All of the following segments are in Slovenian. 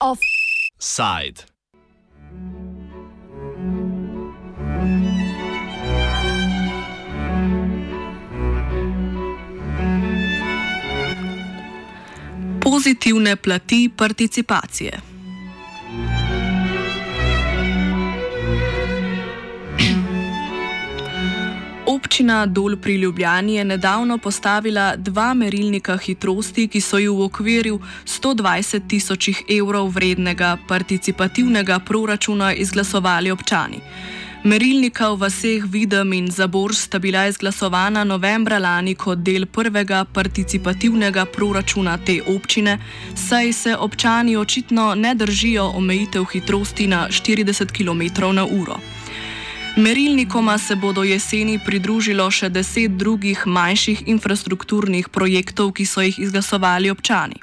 Offside. Pozitivne plati participacije. Občina Dol pri Ljubljani je nedavno postavila dva merilnika hitrosti, ki so ju v okviru 120 tisočih evrov vrednega participativnega proračuna izglasovali občani. Merilnika v vseh Videm in Zabor sta bila izglasovana novembra lani kot del prvega participativnega proračuna te občine, saj se občani očitno ne držijo omejitev hitrosti na 40 km/h. Merilnikoma se bodo jeseni pridružilo še deset drugih manjših infrastrukturnih projektov, ki so jih izglasovali občani.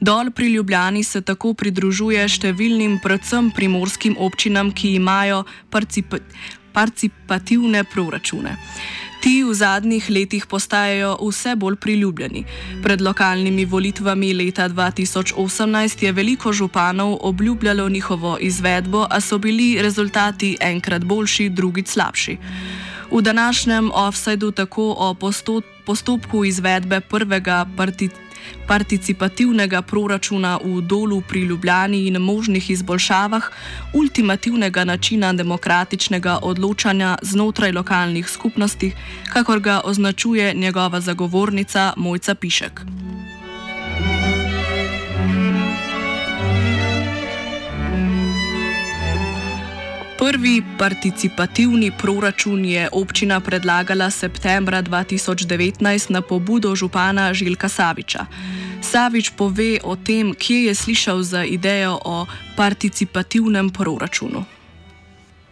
Dol pri Ljubljani se tako pridružuje številnim, predvsem primorskim občinam, ki imajo participativne proračune. Ti v zadnjih letih postajajo vse bolj priljubljeni. Pred lokalnimi volitvami leta 2018 je veliko županov obljubljalo njihovo izvedbo, a so bili rezultati enkrat boljši, drugič slabši. V današnjem offsajdu tako o postopku izvedbe prvega participativnega participativnega proračuna v dolu pri Ljubljani in možnih izboljšavah ultimativnega načina demokratičnega odločanja znotraj lokalnih skupnosti, kakor ga označuje njegova zagovornica Mojca Pišek. Prvi participativni proračun je občina predlagala septembra 2019 na pobudo župana Žilka Saviča. Savič pove o tem, kje je slišal za idejo o participativnem proračunu.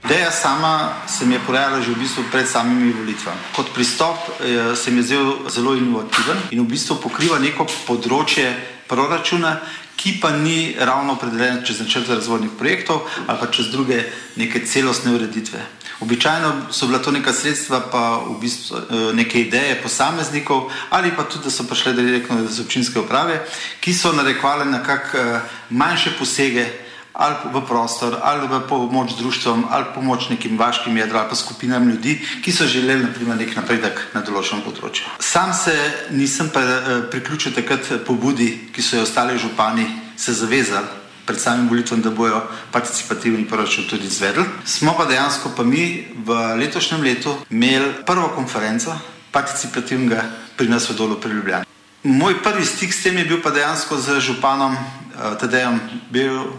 Ideja sama se mi je porajala že v bistvu pred samimi volitvami. Kot pristop eh, se mi je zdel zelo inovativen in v bistvu pokriva neko področje proračuna, ki pa ni ravno opredeljen čez načrte razvojnih projektov ali pa čez druge neke celostne ureditve. Običajno so bila to neka sredstva, pa v bistvu eh, neke ideje posameznikov ali pa tudi, da so prišle direktno iz občinske uprave, ki so narekovali na kak eh, manjše posege ali v prostor, ali v pomoč društvom, ali pomoč nekim vaškim jedrom, ali pa skupinam ljudi, ki so želeli naprimer, nek napredek na določenem področju. Sam se nisem pa, eh, priključil takrat pobudi, ki so jo ostali župani se zavezali pred samim volitvom, da bojo participativni proračun tudi izvedli. Smo pa dejansko pa mi v letošnjem letu imeli prvo konferenco participativnega pri nas v dolu pri Ljubljani. Moj prvi stik s tem je bil pa dejansko z županom uh, Tadejem Bil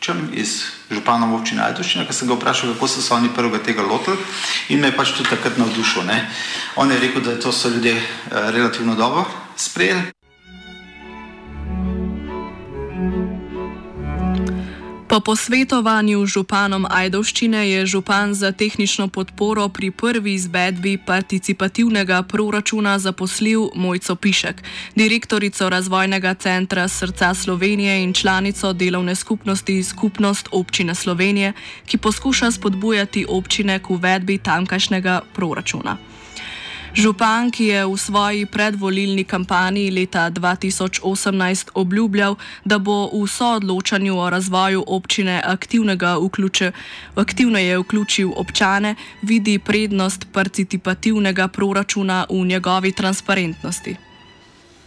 Čem iz župana občine Ajdoščina, ki sem ga vprašal, kako so se oni prvega tega lotili in me je pač tudi takrat navdušil. On je rekel, da to so ljudje uh, relativno dobro sprejeli. Po posvetovanju županom Ajdovščine je župan za tehnično podporo pri prvi izvedbi participativnega proračuna zaposlil Mojco Pišek, direktorico razvojnega centra Srca Slovenije in članico delovne skupnosti Skupnost občine Slovenije, ki poskuša spodbujati občine k uvedbi tamkajšnjega proračuna. Župan, ki je v svoji predvolilni kampanji leta 2018 obljubljal, da bo v soodločanju o razvoju občine vključe, aktivno je vključil občane, vidi prednost participativnega proračuna v njegovi transparentnosti.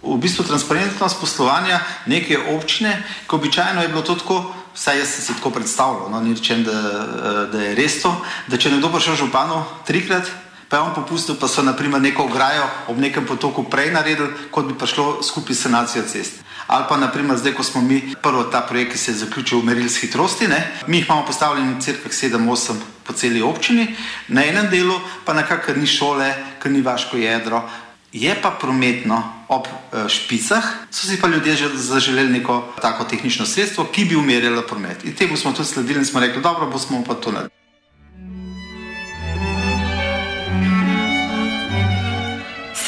V bistvu transparentnost poslovanja neke občine, ko običajno je bilo to tako, vsaj jaz sem si tako predstavljal, no, ni rečem, da, da je res to, da če nekdo prišel županu trikrat, pa je on popustil, pa so naprimer neko ograjo ob nekem potoku prej naredili, kot bi prišlo skupaj sanacijo cest. Ali pa naprimer zdaj, ko smo mi prvo ta projekt, ki se je zaključil v meril s hitrosti, ne? mi jih imamo postavljeni cirka 7-8 po celi občini, na enem delu pa nekako ni šole, ker ni vaško jedro, je pa prometno ob eh, špicah, so si pa ljudje že zaželeli neko tako tehnično sredstvo, ki bi umerjalo promet. In temu smo tudi sledili in smo rekli, dobro, bomo pa to naredili.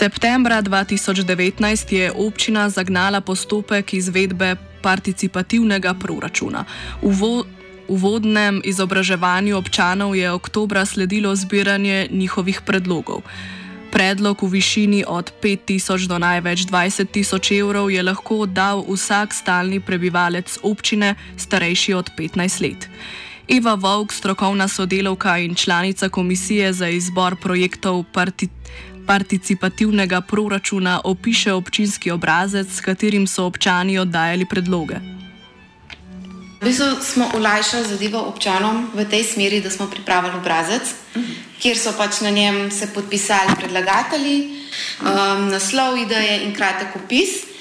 Septembra 2019 je občina zagnala postopek izvedbe participativnega proračuna. Uvo uvodnem izobraževanju občanov je oktobra sledilo zbiranje njihovih predlogov. Predlog v višini od 5000 do največ 20 tisoč evrov je lahko dal vsak stalni prebivalec občine, starejši od 15 let. Eva Vovk, strokovna sodelavka in članica komisije za izbor projektov parti participativnega proračuna, opiše občinski obrazec, s katerim so občani oddajali predloge. V bistvu smo olajšali zadevo občanom v tej smeri, da smo pripravili obrazec, kjer so pač na njem se podpisali predlagatelji, um, naslov ideje in kratek opis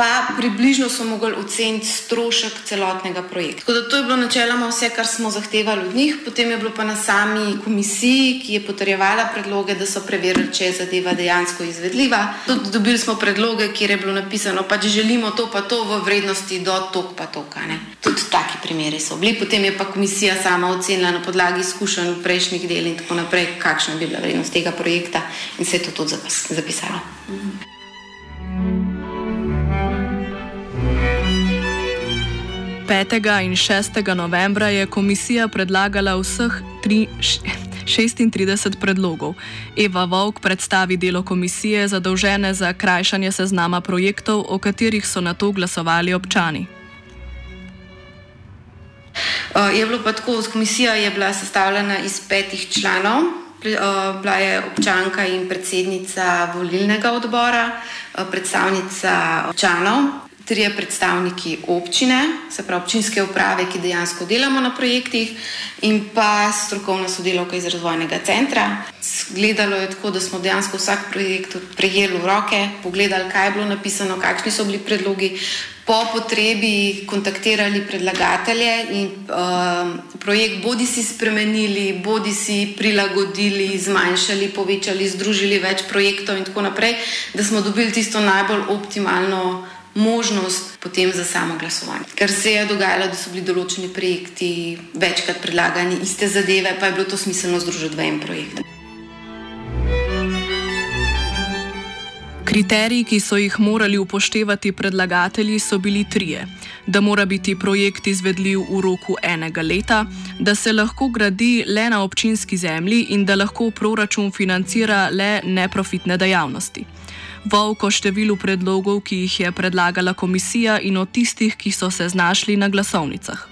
pa približno so mogli oceniti strošek celotnega projekta. Tako da to je bilo načeloma vse, kar smo zahtevali od njih, potem je bilo pa na sami komisiji, ki je potrjevala predloge, da so preverili, če je zadeva dejansko izvedljiva. Tudi dobili smo predloge, kjer je bilo napisano, pa če želimo to pa to v vrednosti do tok pa toka. Ne. Tudi taki primeri so bili, potem je pa komisija sama ocenila na podlagi izkušenj prejšnjih del in tako naprej, kakšna bi bila vrednost tega projekta in se je to tudi zapisalo. Mhm. 5. in 6. novembra je komisija predlagala vseh 3, 36 predlogov. Eva Vovk predstavi delo komisije zadolžene za krajšanje seznama projektov, o katerih so na to glasovali občani. Je bilo pa tako, komisija je bila sestavljena iz petih članov. Bila je občanka in predsednica volilnega odbora, predstavnica občanov, trije predstavniki občine, se pravi občinske uprave, ki dejansko delamo na projektih, in pa strokovna sodelovka iz razvojnega centra. Gledalo je tako, da smo dejansko vsak projekt prejeli v roke, pogledali, kaj je bilo napisano, kakšni so bili predlogi. Po potrebi kontaktirali predlagatelje in uh, projekt bodi si spremenili, bodi si prilagodili, zmanjšali, povečali, združili več projektov, in tako naprej, da smo dobili tisto najbolj optimalno možnost potem za samo glasovanje. Ker se je dogajalo, da so bili določeni projekti večkrat predlagani, iste zadeve, pa je bilo to smiselno združiti v en projekt. Kriteriji, ki so jih morali upoštevati predlagatelji, so bili trije: da mora biti projekt izvedljiv v roku enega leta, da se lahko gradi le na občinski zemlji in da lahko proračun financira le neprofitne dejavnosti volko številu predlogov, ki jih je predlagala komisija in o tistih, ki so se znašli na glasovnicah.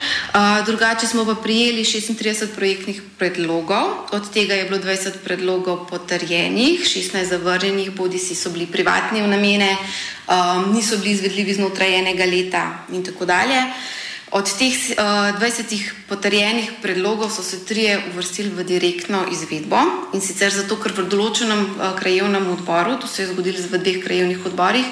Uh, drugače smo pa prijeli 36 projektnih predlogov, od tega je bilo 20 predlogov potrjenih, 16 zavrnjenih, bodi si so bili privatni v namene, um, niso bili izvedljivi znotraj enega leta in tako dalje. Od teh uh, eh, 20 potrjenih predlogov so se trije uvrstili v direktno izvedbo in sicer zato, ker v določenem uh, krajevnem odboru, to se je zgodilo v dveh krajevnih odborih,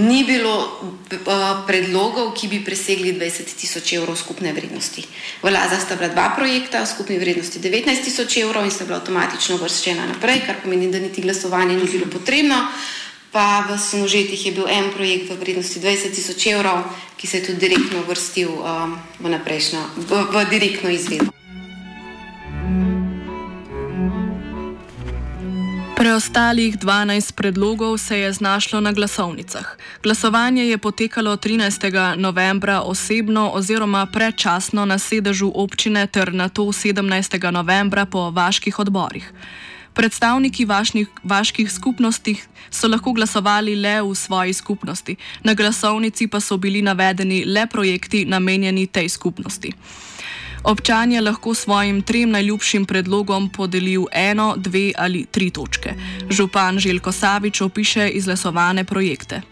ni bilo uh, predlogov, ki bi presegli 20 tisoč evrov skupne vrednosti. V Lazah sta bila dva projekta v skupni vrednosti 19 tisoč evrov in sta bila avtomatično uvrščena naprej, kar pomeni, da niti glasovanje ni bilo potrebno. Pa v Sinožetih je bil en projekt v vrednosti 20 tisoč evrov, ki se je tudi direktno vrstil um, v, v, v direktno izvedbo. Preostalih 12 predlogov se je znašlo na glasovnicah. Glasovanje je potekalo 13. novembra osebno oziroma predčasno na sedežu občine ter na to 17. novembra po vaških odborih. Predstavniki vašnih, vaških skupnosti so lahko glasovali le v svoji skupnosti, na glasovnici pa so bili navedeni le projekti namenjeni tej skupnosti. Občan je lahko svojim trem najljubšim predlogom podelil eno, dve ali tri točke. Župan Željko Savič opiše izglasovane projekte.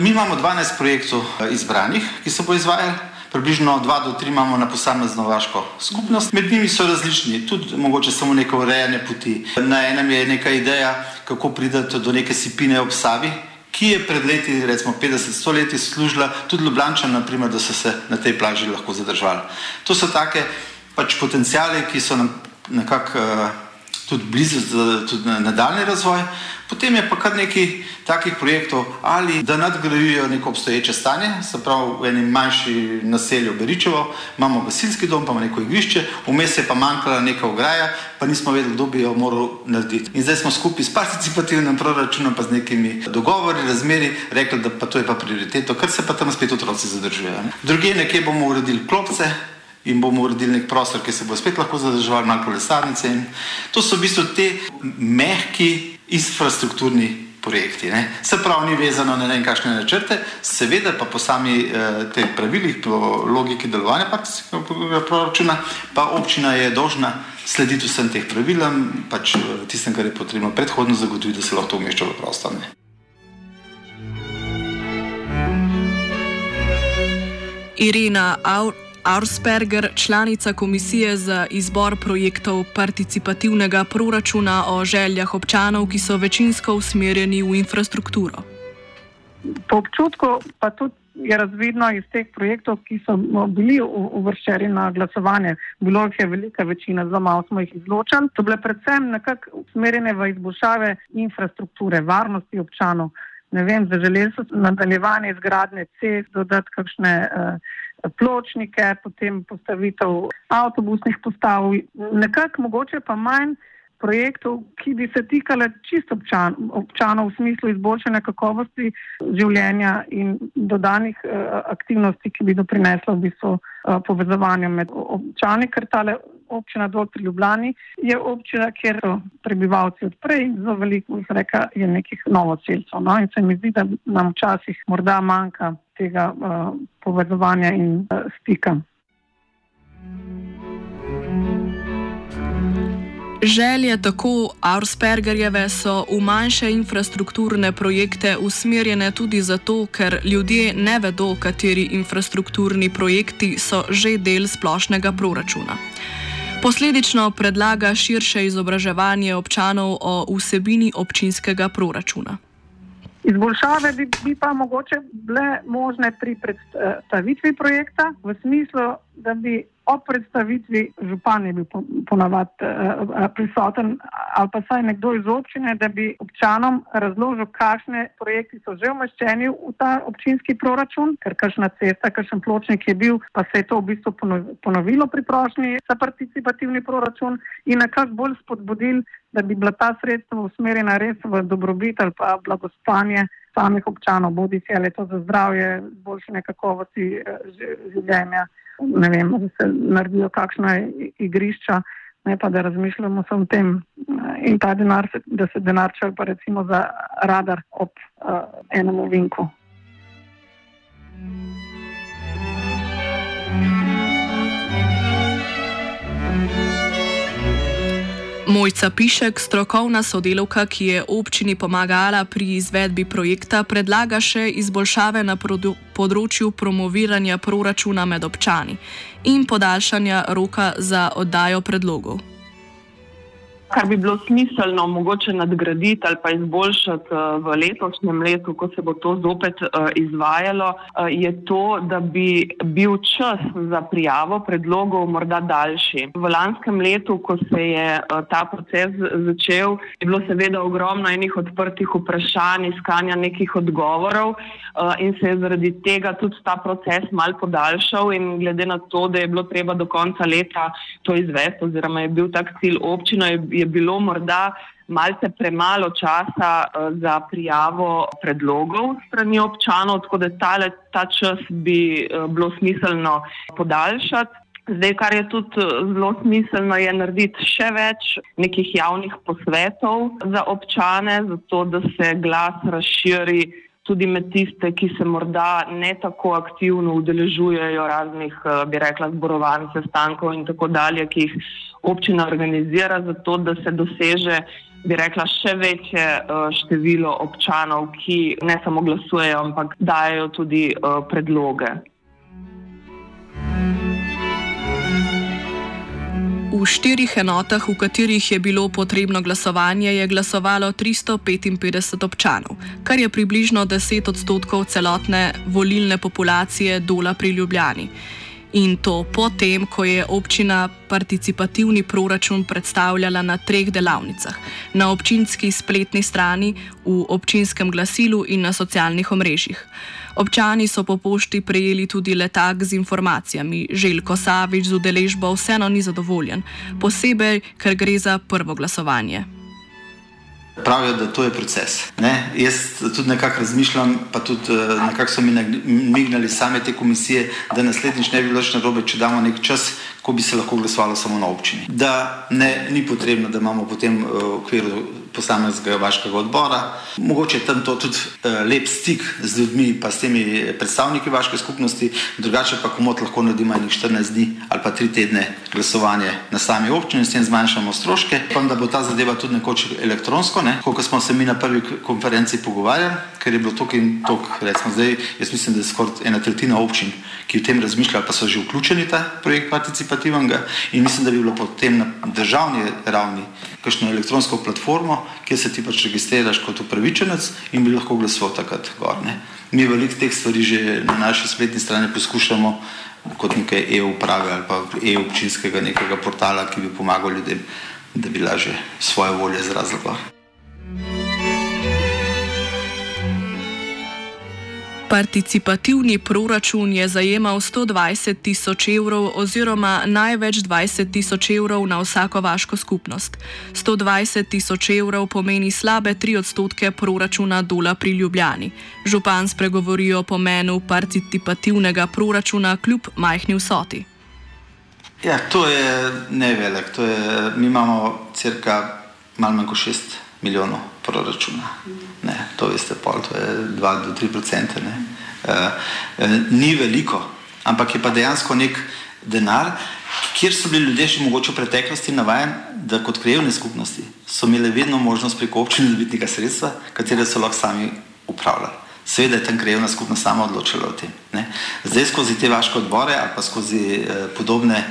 Mi imamo 12 projektov eh, izbranih, ki se bo izvajali približno 2 do 3 imamo na posamezno vaško skupnost. Med njimi so različni, tudi mogoče samo neko urejanje poti. Na enem je neka ideja, kako prideti do neke sipine ob Savi, ki je pred leti, recimo 50-100 leti, služila tudi Ljubljančan, naprimer, da so se na tej plaži lahko zadržali. To so take pač potencijale, ki so nam nekako uh, tudi blizu tudi nadaljni razvoj. Potem je pa kar nekaj takih projektov, ali da nadgrajujejo neko obstoječe stanje, se pravi v enem manjši naselju Beričevo, imamo gasilski dom, pa imamo neko igrišče, vmes je pa manjkala neka ograja, pa nismo vedeli, kdo bi jo moral narediti. In zdaj smo skupaj s participativnim proračunom, pa z nekimi dogovori, razmeri, rekli, da pa to je pa prioriteto, ker se pa tam spet otroci zadržujejo. Druge nekje bomo uredili klopce, in bomo uredili nek prostor, ki se bo spet lahko zadržal, malo kolesarnice. In to so v bistvu te mehki infrastrukturni projekti. Ne. Se pravi, ni vezano na ne vem kakšne načrte, seveda pa po sami eh, teh pravilih, po logiki delovanja partijskega proračuna, pa občina je dožna slediti vsem teh pravilom, pač eh, tistem, kar je potrebno predhodno zagotoviti, da se lahko umešča v prostor. Ne. Irina Aur. Aursperger, članica komisije za izbor projektov participativnega proračuna o željah občanov, ki so večinsko usmerjeni v infrastrukturo. Po občutku pa tudi je razvidno iz teh projektov, ki so bili uvrščeni na glasovanje, bilo jih je velika večina, zelo malo smo jih izločili, so bile predvsem nekako usmerjene v izboljšave infrastrukture, varnosti občanov. Ne vem, zaželeli so nadaljevanje izgradnje cest, dodati kakšne. Uh, pločnike, potem postavitev avtobusnih postav, nekako mogoče pa manj projektov, ki bi se tikale čisto občan, občanov v smislu izboljšanja kakovosti življenja in dodanih uh, aktivnosti, ki bi doprineslo v bistvu uh, povezovanju med občani, ker tale občina Dol pri Ljubljani je občina, kjer so prebivalci odprej, zelo veliko jih reka je nekih novocelcev. No? In se mi zdi, da nam včasih morda manjka tega uh, povezovanja in uh, stika. Želje tako Aurspergerjeve so v manjše infrastrukturne projekte usmerjene tudi zato, ker ljudje ne vedo, kateri infrastrukturni projekti so že del splošnega proračuna. Posledično predlaga širše izobraževanje občanov o vsebini občinskega proračuna. Izboljšave bi, bi pa mogoče bile možne pri predstavitvi projekta, v smislu, da bi ob predstavitvi župan je bil ponavadi uh, prisoten ali pa saj nekdo iz občine, da bi občanom razložil, kakšne projekti so že umeščeni v ta občinski proračun, ker kakšna cesta, kakšen pločnik je bil, pa se je to v bistvu ponovilo pri prošnji za participativni proračun in nekako bolj spodbudil, da bi bila ta sredstva usmerjena res v dobrobit ali pa blagospanje samih občanov, bodi si ali to za zdravje, boljše kakovosti življenja ne vem, da se naredijo kakšna igrišča, ne pa da razmišljamo samo o tem in ta denar, da se denar črpa recimo za radar ob uh, enem ovinku. Mojca Pišek, strokovna sodelovka, ki je občini pomagala pri izvedbi projekta, predlaga še izboljšave na področju promoviranja proračuna med občani in podaljšanja roka za oddajo predlogov kar bi bilo smiselno mogoče nadgraditi ali pa izboljšati eh, v letošnjem letu, ko se bo to zopet eh, izvajalo, eh, je to, da bi bil čas za prijavo predlogov morda daljši. V lanskem letu, ko se je ta proces začel, je bilo seveda ogromno enih odprtih vprašanj, iskanja nekih odgovorov in se je zaradi tega tudi ta proces mal podaljšal in glede na to, da je bilo treba do konca leta to izvesti oziroma je bil tak cilj občina, je je bilo morda malce premalo časa uh, za prijavo predlogov strani občanov, tako da tale, ta čas bi uh, bilo smiselno podaljšati. Zdaj, kar je tudi eh, zelo smiselno, je narediti še več nekih javnih posvetov za občane, zato da se glas razširi tudi med tiste, ki se morda ne tako aktivno udeležujejo raznih, bi rekla, zborovanj, sestankov in tako dalje, ki jih občina organizira, zato da se doseže, bi rekla, še večje uh, število občanov, ki ne samo glasujejo, ampak dajo tudi uh, predloge. V štirih enotah, v katerih je bilo potrebno glasovanje, je glasovalo 355 občanov, kar je približno 10 odstotkov celotne volilne populacije Dola pri Ljubljani. In to potem, ko je občina participativni proračun predstavljala na treh delavnicah: na občinski spletni strani, v občinskem glasilu in na socialnih omrežjih. Občani so po pošti prejeli tudi letak z informacijami. Željko Savič z udeležbo vseeno ni zadovoljen, posebej, ker gre za prvo glasovanje. Pravijo, da to je proces. Ne? Jaz tudi nekako razmišljam, pa tudi eh, nekako so mi mignili same te komisije, da naslednjič ne bi bilo več narobe, če damo nek čas, ko bi se lahko glasovalo samo na občini. Da ne, ni potrebno, da imamo potem eh, v okviru posameznega vaškega odbora. Mogoče je tam to tudi uh, lep stik z ljudmi, pa s temi predstavniki vaše skupnosti, drugače pa komot lahko naredimo enih 14 dni ali pa 3 tedne glasovanje na sami občini in s tem zmanjšamo stroške. Upam, da bo ta zadeva tudi nekoč elektronsko, ne? kot smo se mi na prvi konferenci pogovarjali, ker je bilo in tok, recimo zdaj, jaz mislim, da je skoraj ena tretjina občin, ki v tem razmišljajo, pa so že vključeni v ta projekt participativnega in mislim, da bi bilo potem na državni ravni kakšno elektronsko platformo, kjer se ti pač registriraš kot upravičenec in bi lahko glasoval takrat gor. Ne. Mi veliko teh stvari že na naši spletni strani poskušamo kot nekaj e-uprave ali pa e-občinskega nekega portala, ki bi pomagal ljudem, da bi lažje svoje volje izrazili Participativni proračun je zajemal 120 tisoč evrov oziroma največ 20 tisoč evrov na vsako vaško skupnost. 120 tisoč evrov pomeni slabe 3 odstotke proračuna dola pri Ljubljani. Župan spregovori o pomenu participativnega proračuna kljub majhni vsoti. Ja, to je nevelik. Mi imamo crka malo manj kot 6 milijonov proračuna. Ne, to veste, pol, to je 2 do 3 procente. Ne. Uh, ni veliko, ampak je pa dejansko nek denar, kjer so bili ljudje še mogoče v preteklosti navajeni, da kot krajevne skupnosti so imeli vedno možnost dobiti neka sredstva, katere so lahko sami upravljali. Seveda je tam krajevna skupnost sama odločila o tem. Ne. Zdaj skozi te vaše odbore ali pa skozi eh, podobne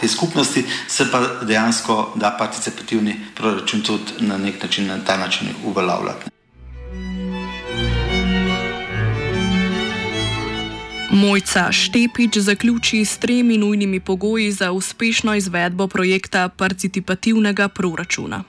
te skupnosti, se pa dejansko da participativni proračun tudi na nek način, na ta način uveljavljati. Mojca Štepič zaključi s tremi nujnimi pogoji za uspešno izvedbo projekta participativnega proračuna.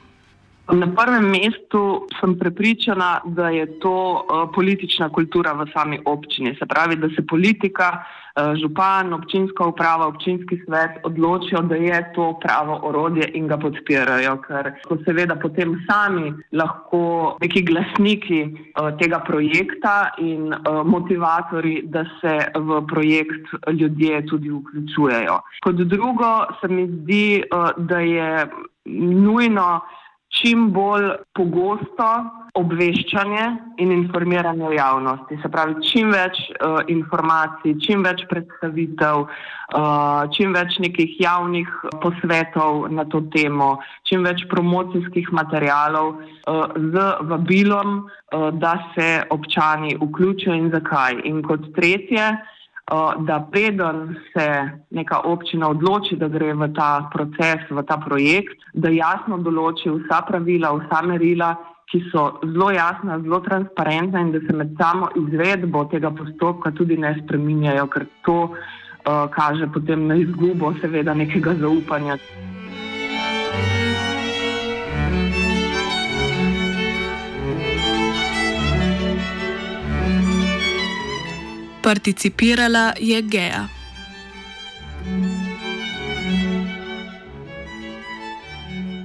Na prvem mestu sem prepričana, da je to uh, politična kultura v sami občini. Se pravi, da se politika, uh, župan, občinska uprava, občinski svet odločijo, da je to pravo orodje in ga podpirajo. Ker so seveda potem sami lahko neki glasniki uh, tega projekta in motivatori, da se v projekt ljudje tudi vključujejo. Kot drugo se mi zdi, da je nujno čim bolj pogosto obveščanje in informiranje javnosti. Se pravi, čim več uh, informacij, čim več predstavitev, uh, čim več nekih javnih posvetov na to temo, čim več promocijskih materijalov uh, z vabilom, uh, da se občani vključijo in zakaj. In kot tretje, da preden se neka občina odloči, da gre v ta proces, v ta projekt, da jasno določi vsa pravila, vsa merila, ki so zelo jasna, zelo transparentna in da se med samo izvedbo tega postopka tudi ne spreminjajo, ker to uh, kaže potem na izgubo seveda nekega zaupanja. Participirala je Gea.